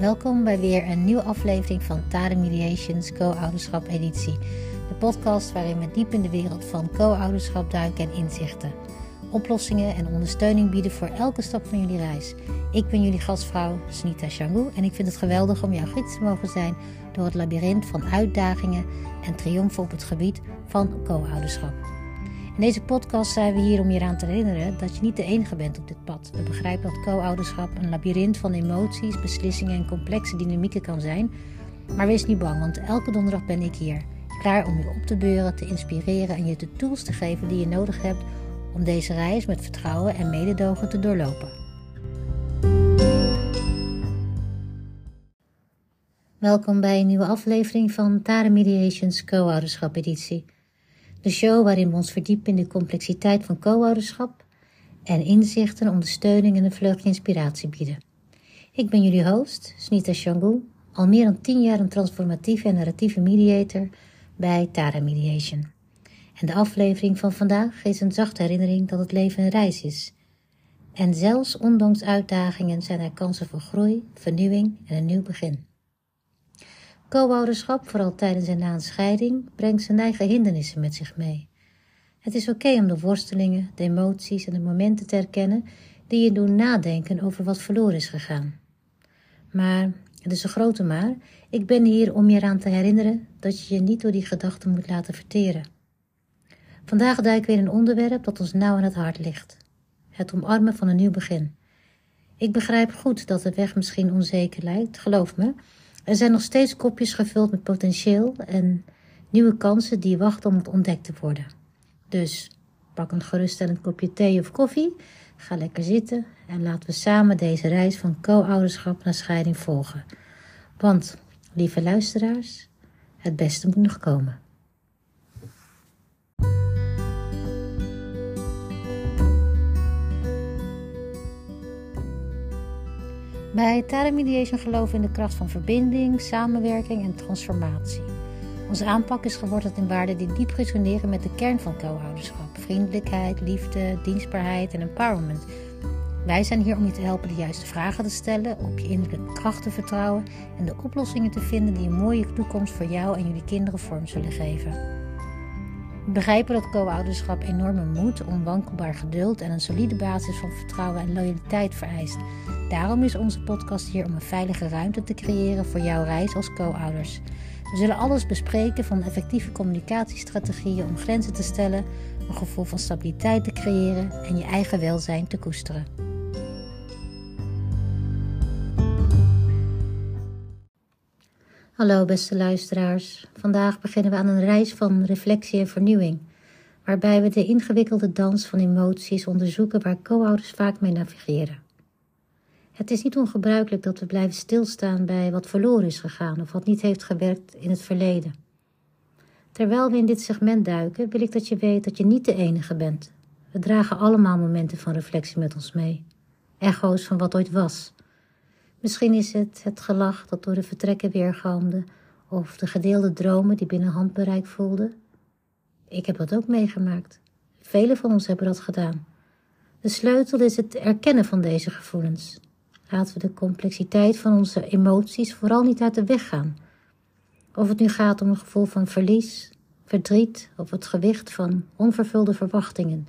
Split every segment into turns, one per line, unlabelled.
Welkom bij weer een nieuwe aflevering van Tade Mediations Co-ouderschap editie. De podcast waarin we diep in de wereld van co-ouderschap duiken en inzichten. Oplossingen en ondersteuning bieden voor elke stap van jullie reis. Ik ben jullie gastvrouw Snita Shangu en ik vind het geweldig om jouw gids te mogen zijn door het labyrint van uitdagingen en triomfen op het gebied van co-ouderschap. In deze podcast zijn we hier om je eraan te herinneren dat je niet de enige bent op dit pad. We begrijpen dat co-ouderschap een labyrint van emoties, beslissingen en complexe dynamieken kan zijn. Maar wees niet bang, want elke donderdag ben ik hier. Klaar om je op te beuren, te inspireren en je de tools te geven die je nodig hebt om deze reis met vertrouwen en mededogen te doorlopen. Welkom bij een nieuwe aflevering van Tare Mediations Co-ouderschap editie. De show waarin we ons verdiepen in de complexiteit van co-ouderschap en inzichten, ondersteuning en een vleugje inspiratie bieden. Ik ben jullie host, Snita Shangu, al meer dan tien jaar een transformatieve en narratieve mediator bij Tara Mediation. En de aflevering van vandaag is een zachte herinnering dat het leven een reis is. En zelfs ondanks uitdagingen zijn er kansen voor groei, vernieuwing en een nieuw begin. Co-ouderschap, vooral tijdens en na een scheiding, brengt zijn eigen hindernissen met zich mee. Het is oké om de worstelingen, de emoties en de momenten te herkennen die je doen nadenken over wat verloren is gegaan. Maar, het is een grote maar, ik ben hier om je eraan te herinneren dat je je niet door die gedachten moet laten verteren. Vandaag duiken we in een onderwerp dat ons nauw aan het hart ligt. Het omarmen van een nieuw begin. Ik begrijp goed dat de weg misschien onzeker lijkt, geloof me, er zijn nog steeds kopjes gevuld met potentieel en nieuwe kansen die wachten om ontdekt te worden. Dus pak een geruststellend kopje thee of koffie, ga lekker zitten en laten we samen deze reis van co-ouderschap naar scheiding volgen. Want, lieve luisteraars, het beste moet nog komen. Bij Tara Mediation geloven in de kracht van verbinding, samenwerking en transformatie. Onze aanpak is geworteld in waarden die diep resoneren met de kern van co-ouderschap: vriendelijkheid, liefde, dienstbaarheid en empowerment. Wij zijn hier om je te helpen de juiste vragen te stellen, op je innerlijke kracht te vertrouwen en de oplossingen te vinden die een mooie toekomst voor jou en jullie kinderen vorm zullen geven. We begrijpen dat co-ouderschap enorme moed, onwankelbaar geduld en een solide basis van vertrouwen en loyaliteit vereist. Daarom is onze podcast hier om een veilige ruimte te creëren voor jouw reis als co-ouders. We zullen alles bespreken van effectieve communicatiestrategieën om grenzen te stellen, een gevoel van stabiliteit te creëren en je eigen welzijn te koesteren. Hallo beste luisteraars. Vandaag beginnen we aan een reis van reflectie en vernieuwing, waarbij we de ingewikkelde dans van emoties onderzoeken waar co-ouders vaak mee navigeren. Het is niet ongebruikelijk dat we blijven stilstaan bij wat verloren is gegaan of wat niet heeft gewerkt in het verleden. Terwijl we in dit segment duiken, wil ik dat je weet dat je niet de enige bent. We dragen allemaal momenten van reflectie met ons mee, echo's van wat ooit was Misschien is het het gelach dat door de vertrekken weergalmde, of de gedeelde dromen die binnen handbereik voelden. Ik heb dat ook meegemaakt. Velen van ons hebben dat gedaan. De sleutel is het erkennen van deze gevoelens. Laten we de complexiteit van onze emoties vooral niet uit de weg gaan. Of het nu gaat om een gevoel van verlies, verdriet of het gewicht van onvervulde verwachtingen.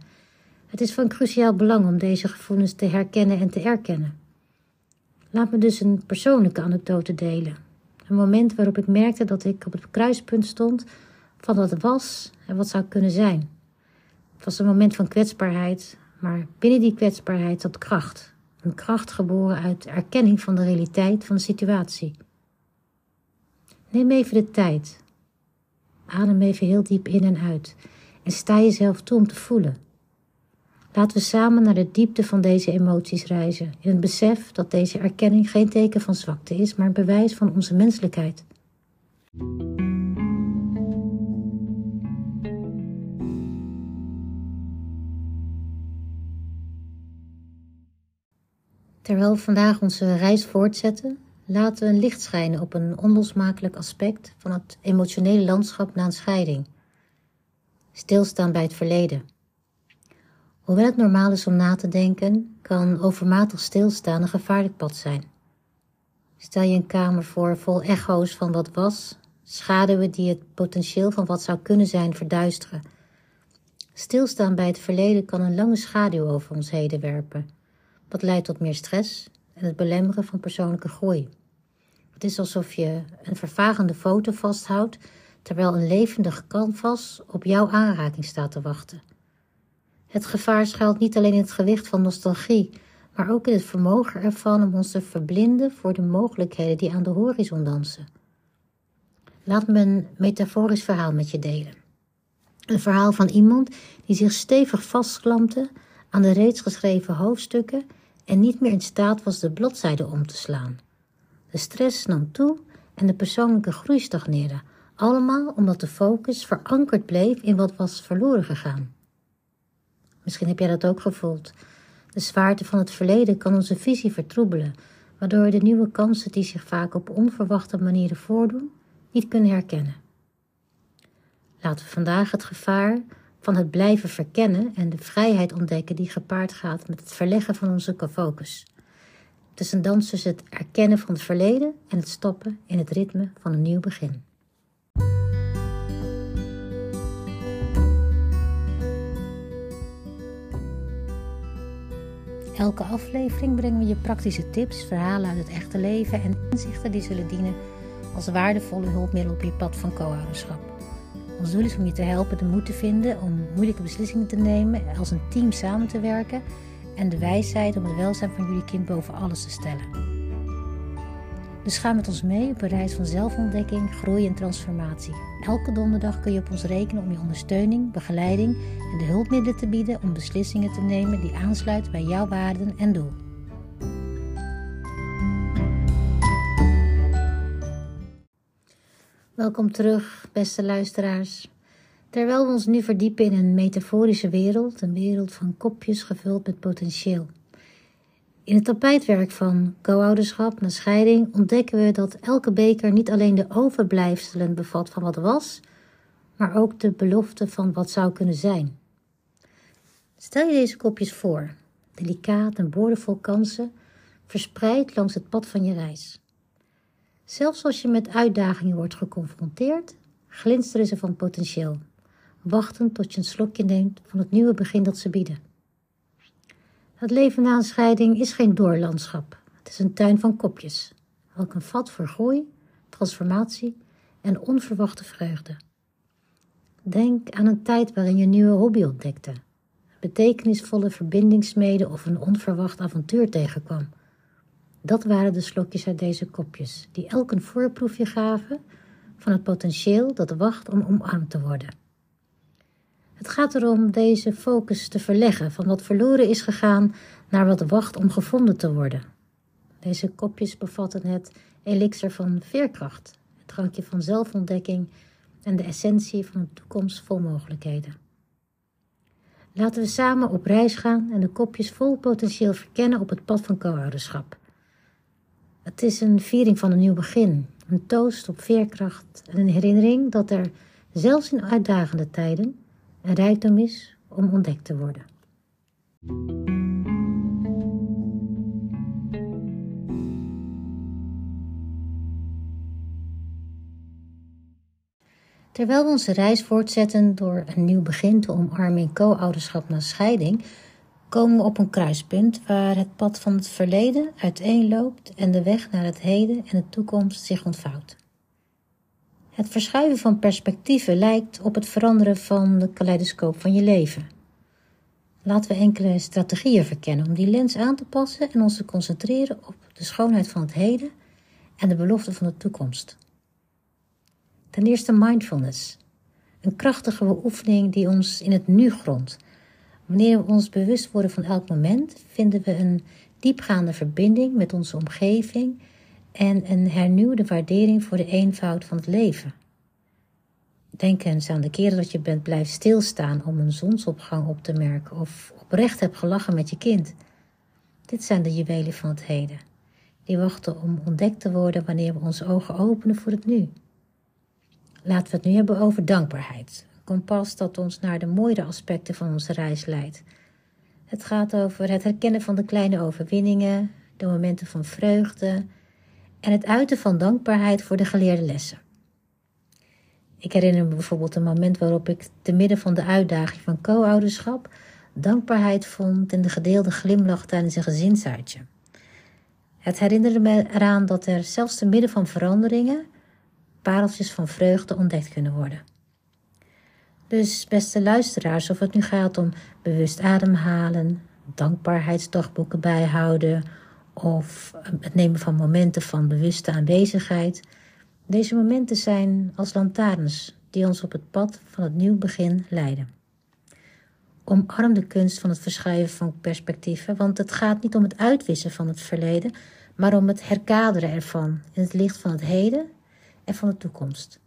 Het is van cruciaal belang om deze gevoelens te herkennen en te erkennen. Laat me dus een persoonlijke anekdote delen. Een moment waarop ik merkte dat ik op het kruispunt stond van wat was en wat zou kunnen zijn. Het was een moment van kwetsbaarheid, maar binnen die kwetsbaarheid zat kracht. Een kracht geboren uit erkenning van de realiteit van de situatie. Neem even de tijd. Adem even heel diep in en uit en sta jezelf toe om te voelen. Laten we samen naar de diepte van deze emoties reizen, in het besef dat deze erkenning geen teken van zwakte is, maar een bewijs van onze menselijkheid. Terwijl we vandaag onze reis voortzetten, laten we een licht schijnen op een onlosmakelijk aspect van het emotionele landschap na een scheiding. Stilstaan bij het verleden. Hoewel het normaal is om na te denken, kan overmatig stilstaan een gevaarlijk pad zijn. Stel je een kamer voor vol echo's van wat was, schaduwen die het potentieel van wat zou kunnen zijn verduisteren. Stilstaan bij het verleden kan een lange schaduw over ons heden werpen, wat leidt tot meer stress en het belemmeren van persoonlijke groei. Het is alsof je een vervagende foto vasthoudt terwijl een levendig canvas op jouw aanraking staat te wachten. Het gevaar schuilt niet alleen in het gewicht van nostalgie, maar ook in het vermogen ervan om ons te verblinden voor de mogelijkheden die aan de horizon dansen. Laat me een metaforisch verhaal met je delen. Een verhaal van iemand die zich stevig vastklampte aan de reeds geschreven hoofdstukken en niet meer in staat was de bladzijden om te slaan. De stress nam toe en de persoonlijke groei stagneerde, allemaal omdat de focus verankerd bleef in wat was verloren gegaan. Misschien heb jij dat ook gevoeld. De zwaarte van het verleden kan onze visie vertroebelen, waardoor we de nieuwe kansen die zich vaak op onverwachte manieren voordoen, niet kunnen herkennen. Laten we vandaag het gevaar van het blijven verkennen en de vrijheid ontdekken die gepaard gaat met het verleggen van onze focus. Het is een dans tussen het erkennen van het verleden en het stoppen in het ritme van een nieuw begin. Elke aflevering brengen we je praktische tips, verhalen uit het echte leven en inzichten die zullen dienen als waardevolle hulpmiddel op je pad van co-ouderschap. Ons doel is om je te helpen de moed te vinden om moeilijke beslissingen te nemen, als een team samen te werken en de wijsheid om het welzijn van jullie kind boven alles te stellen. Dus ga met ons mee op een reis van zelfontdekking, groei en transformatie. Elke donderdag kun je op ons rekenen om je ondersteuning, begeleiding en de hulpmiddelen te bieden om beslissingen te nemen die aansluiten bij jouw waarden en doel. Welkom terug, beste luisteraars. Terwijl we ons nu verdiepen in een metaforische wereld, een wereld van kopjes gevuld met potentieel. In het tapijtwerk van co-ouderschap na scheiding ontdekken we dat elke beker niet alleen de overblijfselen bevat van wat was, maar ook de belofte van wat zou kunnen zijn. Stel je deze kopjes voor, delicaat en boordevol kansen, verspreid langs het pad van je reis. Zelfs als je met uitdagingen wordt geconfronteerd, glinsteren ze van potentieel, wachtend tot je een slokje neemt van het nieuwe begin dat ze bieden. Het leven na een scheiding is geen doorlandschap. Het is een tuin van kopjes. Ook een vat voor groei, transformatie en onverwachte vreugde. Denk aan een tijd waarin je een nieuwe hobby ontdekte, een betekenisvolle verbindingsmede of een onverwacht avontuur tegenkwam. Dat waren de slokjes uit deze kopjes, die elk een voorproefje gaven van het potentieel dat wacht om omarmd te worden. Het gaat erom deze focus te verleggen van wat verloren is gegaan naar wat wacht om gevonden te worden. Deze kopjes bevatten het elixir van veerkracht, het drankje van zelfontdekking en de essentie van een toekomst vol mogelijkheden. Laten we samen op reis gaan en de kopjes vol potentieel verkennen op het pad van co-ouderschap. Het is een viering van een nieuw begin, een toast op veerkracht en een herinnering dat er, zelfs in uitdagende tijden, een rijkdom is om ontdekt te worden. Terwijl we onze reis voortzetten door een nieuw begin te omarmen in co-ouderschap na scheiding, komen we op een kruispunt waar het pad van het verleden uiteenloopt en de weg naar het heden en de toekomst zich ontvouwt. Het verschuiven van perspectieven lijkt op het veranderen van de kaleidoscoop van je leven. Laten we enkele strategieën verkennen om die lens aan te passen en ons te concentreren op de schoonheid van het heden en de belofte van de toekomst. Ten eerste mindfulness, een krachtige beoefening die ons in het nu grondt. Wanneer we ons bewust worden van elk moment, vinden we een diepgaande verbinding met onze omgeving en een hernieuwde waardering voor de eenvoud van het leven. Denk eens aan de keren dat je bent blijven stilstaan om een zonsopgang op te merken of oprecht hebt gelachen met je kind. Dit zijn de juwelen van het heden, die wachten om ontdekt te worden wanneer we onze ogen openen voor het nu. Laten we het nu hebben over dankbaarheid, kompas dat ons naar de mooiere aspecten van onze reis leidt. Het gaat over het herkennen van de kleine overwinningen, de momenten van vreugde, en het uiten van dankbaarheid voor de geleerde lessen. Ik herinner me bijvoorbeeld een moment waarop ik te midden van de uitdaging van co-ouderschap dankbaarheid vond in de gedeelde glimlach tijdens een gezinsuitje. Het herinnerde me eraan dat er zelfs te midden van veranderingen pareltjes van vreugde ontdekt kunnen worden. Dus beste luisteraars, of het nu gaat om bewust ademhalen, dankbaarheidsdagboeken bijhouden of het nemen van momenten van bewuste aanwezigheid. Deze momenten zijn als lantaarns die ons op het pad van het nieuw begin leiden. Omarm de kunst van het verschuiven van perspectieven, want het gaat niet om het uitwissen van het verleden, maar om het herkaderen ervan in het licht van het heden en van de toekomst.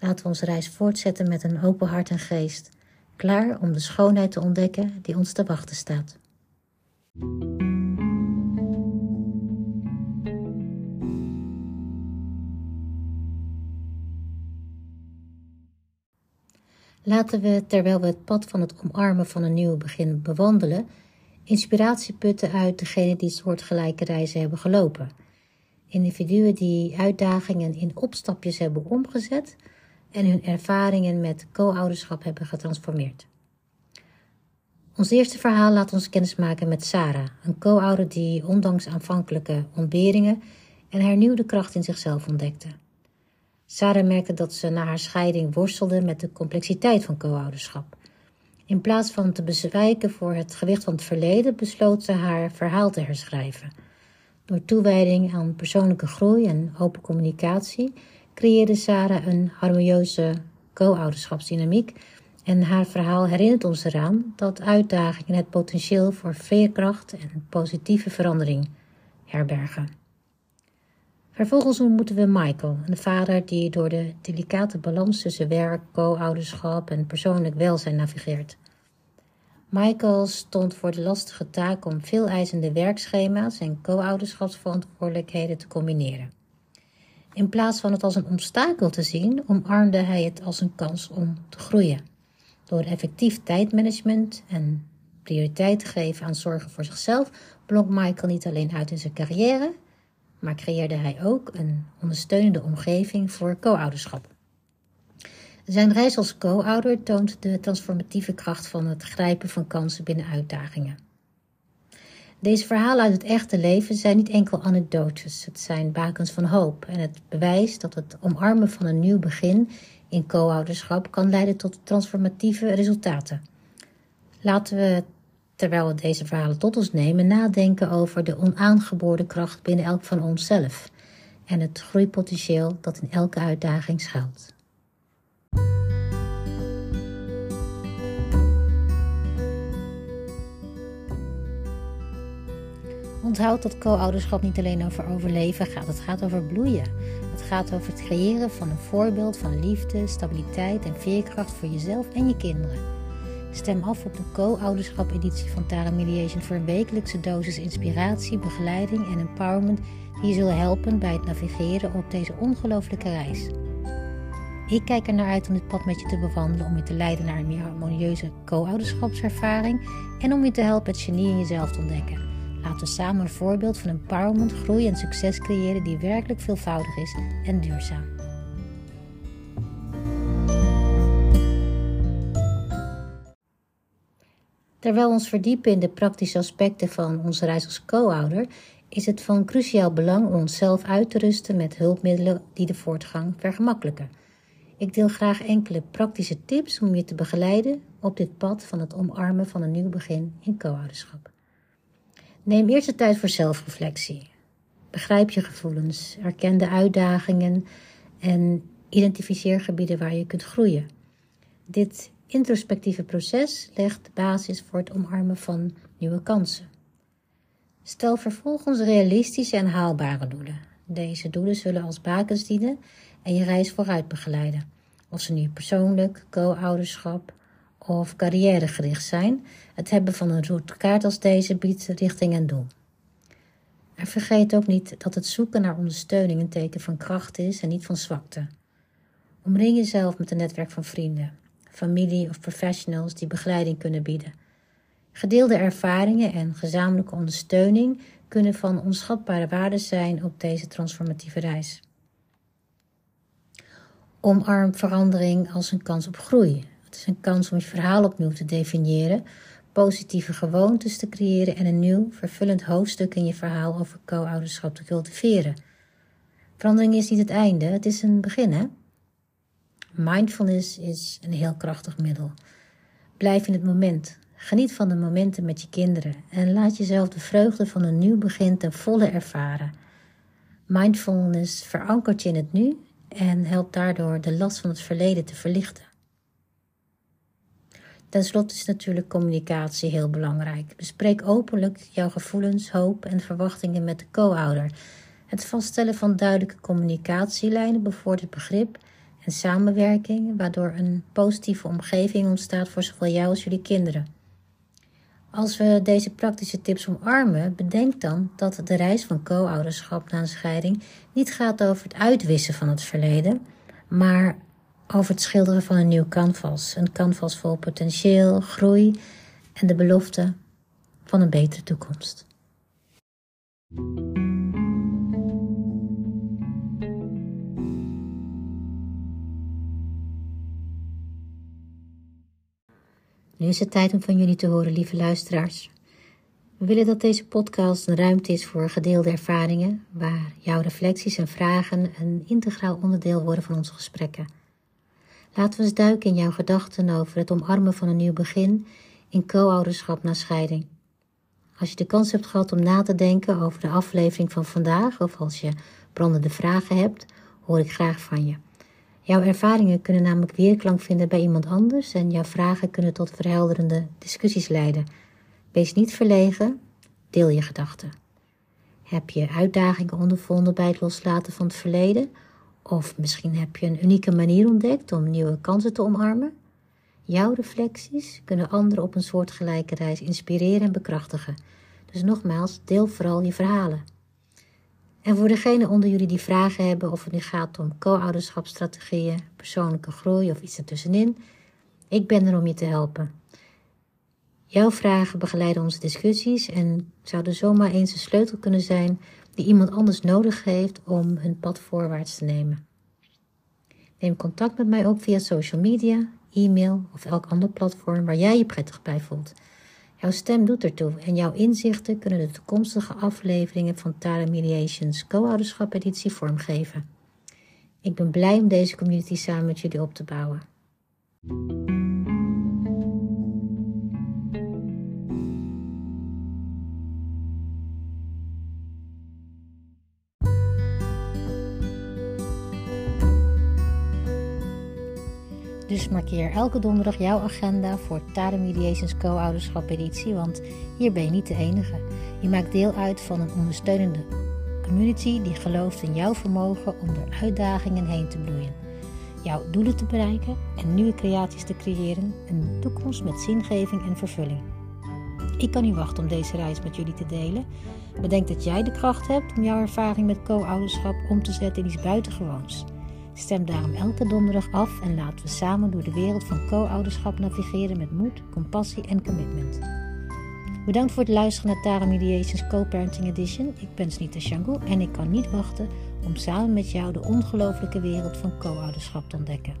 Laten we onze reis voortzetten met een open hart en geest, klaar om de schoonheid te ontdekken die ons te wachten staat. Laten we, terwijl we het pad van het omarmen van een nieuw begin bewandelen, inspiratie putten uit degenen die soortgelijke reizen hebben gelopen. Individuen die uitdagingen in opstapjes hebben omgezet en hun ervaringen met co-ouderschap hebben getransformeerd. Ons eerste verhaal laat ons kennismaken met Sarah, een co-ouder die ondanks aanvankelijke ontberingen een hernieuwde kracht in zichzelf ontdekte. Sarah merkte dat ze na haar scheiding worstelde met de complexiteit van co-ouderschap. In plaats van te bezwijken voor het gewicht van het verleden, besloot ze haar verhaal te herschrijven. Door toewijding aan persoonlijke groei en open communicatie creëerde Sarah een harmonieuze co-ouderschapsdynamiek en haar verhaal herinnert ons eraan dat uitdagingen het potentieel voor veerkracht en positieve verandering herbergen. Vervolgens ontmoeten we Michael, een vader die door de delicate balans tussen werk, co-ouderschap en persoonlijk welzijn navigeert. Michael stond voor de lastige taak om veel eisende werkschema's en co-ouderschapsverantwoordelijkheden te combineren. In plaats van het als een obstakel te zien, omarmde hij het als een kans om te groeien. Door effectief tijdmanagement en prioriteit te geven aan zorgen voor zichzelf, blonk Michael niet alleen uit in zijn carrière, maar creëerde hij ook een ondersteunende omgeving voor co-ouderschap. Zijn reis als co-ouder toont de transformatieve kracht van het grijpen van kansen binnen uitdagingen. Deze verhalen uit het echte leven zijn niet enkel anekdotes, het zijn bakens van hoop en het bewijs dat het omarmen van een nieuw begin in co-ouderschap kan leiden tot transformatieve resultaten. Laten we terwijl we deze verhalen tot ons nemen, nadenken over de onaangeboren kracht binnen elk van onszelf en het groeipotentieel dat in elke uitdaging schuilt. Onthoud dat co-ouderschap niet alleen over overleven gaat, het gaat over bloeien. Het gaat over het creëren van een voorbeeld van liefde, stabiliteit en veerkracht voor jezelf en je kinderen. Stem af op de co-ouderschap-editie van Tara Mediation voor een wekelijkse dosis inspiratie, begeleiding en empowerment die je zullen helpen bij het navigeren op deze ongelooflijke reis. Ik kijk er naar uit om dit pad met je te bewandelen, om je te leiden naar een meer harmonieuze co-ouderschapservaring en om je te helpen het genie in jezelf te ontdekken. Laten we samen een voorbeeld van empowerment, groei en succes creëren die werkelijk veelvoudig is en duurzaam. Terwijl we ons verdiepen in de praktische aspecten van onze reis als co-ouder, is het van cruciaal belang om onszelf uit te rusten met hulpmiddelen die de voortgang vergemakkelijken. Ik deel graag enkele praktische tips om je te begeleiden op dit pad van het omarmen van een nieuw begin in co-ouderschap. Neem eerst de tijd voor zelfreflectie. Begrijp je gevoelens, erken de uitdagingen en identificeer gebieden waar je kunt groeien. Dit introspectieve proces legt de basis voor het omarmen van nieuwe kansen. Stel vervolgens realistische en haalbare doelen. Deze doelen zullen als bakens dienen en je reis vooruit begeleiden. Of ze nu persoonlijk, co-ouderschap of carrièregericht zijn, het hebben van een routekaart als deze biedt richting en doel. En vergeet ook niet dat het zoeken naar ondersteuning een teken van kracht is en niet van zwakte. Omring jezelf met een netwerk van vrienden, familie of professionals die begeleiding kunnen bieden. Gedeelde ervaringen en gezamenlijke ondersteuning kunnen van onschatbare waarde zijn op deze transformatieve reis. Omarm verandering als een kans op groei. Het is een kans om je verhaal opnieuw te definiëren, positieve gewoontes te creëren en een nieuw, vervullend hoofdstuk in je verhaal over co-ouderschap te cultiveren. Verandering is niet het einde, het is een begin, hè? Mindfulness is een heel krachtig middel. Blijf in het moment. Geniet van de momenten met je kinderen en laat jezelf de vreugde van een nieuw begin ten volle ervaren. Mindfulness verankert je in het nu en helpt daardoor de last van het verleden te verlichten. Ten slotte is natuurlijk communicatie heel belangrijk. Bespreek openlijk jouw gevoelens, hoop en verwachtingen met de co-ouder. Het vaststellen van duidelijke communicatielijnen bevordert begrip en samenwerking, waardoor een positieve omgeving ontstaat voor zowel jou als jullie kinderen. Als we deze praktische tips omarmen, bedenk dan dat de reis van co-ouderschap na een scheiding niet gaat over het uitwissen van het verleden, maar over het schilderen van een nieuw canvas. Een canvas vol potentieel, groei en de belofte van een betere toekomst. Nu is het tijd om van jullie te horen, lieve luisteraars. We willen dat deze podcast een ruimte is voor gedeelde ervaringen, waar jouw reflecties en vragen een integraal onderdeel worden van onze gesprekken. Laten we eens duiken in jouw gedachten over het omarmen van een nieuw begin in co-ouderschap na scheiding. Als je de kans hebt gehad om na te denken over de aflevering van vandaag, of als je brandende vragen hebt, hoor ik graag van je. Jouw ervaringen kunnen namelijk weerklank vinden bij iemand anders en jouw vragen kunnen tot verhelderende discussies leiden. Wees niet verlegen, deel je gedachten. Heb je uitdagingen ondervonden bij het loslaten van het verleden? Of misschien heb je een unieke manier ontdekt om nieuwe kansen te omarmen? Jouw reflecties kunnen anderen op een soortgelijke reis inspireren en bekrachtigen. Dus nogmaals, deel vooral je verhalen. En voor degenen onder jullie die vragen hebben of het nu gaat om co-ouderschapsstrategieën, persoonlijke groei of iets ertussenin, ik ben er om je te helpen. Jouw vragen begeleiden onze discussies en zouden zomaar eens een sleutel kunnen zijn die iemand anders nodig heeft om hun pad voorwaarts te nemen. Neem contact met mij op via social media, e-mail of elk ander platform waar jij je prettig bij voelt. Jouw stem doet ertoe en jouw inzichten kunnen de toekomstige afleveringen van Tara Mediations co-ouderschap editie vormgeven. Ik ben blij om deze community samen met jullie op te bouwen. Dus markeer elke donderdag jouw agenda voor Tade Mediations co-ouderschap editie, want hier ben je niet de enige. Je maakt deel uit van een ondersteunende community die gelooft in jouw vermogen om door uitdagingen heen te bloeien. Jouw doelen te bereiken en nieuwe creaties te creëren, een toekomst met zingeving en vervulling. Ik kan niet wachten om deze reis met jullie te delen. Bedenk dat jij de kracht hebt om jouw ervaring met co-ouderschap om te zetten in iets buitengewoons. Stem daarom elke donderdag af en laten we samen door de wereld van co-ouderschap navigeren met moed, compassie en commitment. Bedankt voor het luisteren naar Tara Mediations Co-Parenting Edition. Ik ben Snita Shangu en ik kan niet wachten om samen met jou de ongelofelijke wereld van co-ouderschap te ontdekken.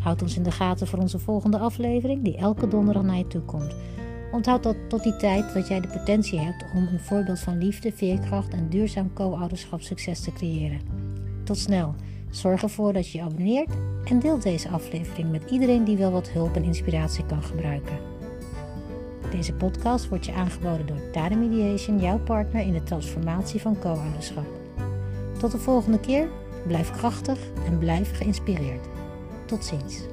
Houd ons in de gaten voor onze volgende aflevering, die elke donderdag naar je toe komt. Onthoud dat tot die tijd dat jij de potentie hebt om een voorbeeld van liefde, veerkracht en duurzaam co-ouderschap succes te creëren. Tot snel. Zorg ervoor dat je je abonneert en deel deze aflevering met iedereen die wel wat hulp en inspiratie kan gebruiken. Deze podcast wordt je aangeboden door Tade Mediation, jouw partner in de transformatie van co-ouderschap. Tot de volgende keer, blijf krachtig en blijf geïnspireerd. Tot ziens.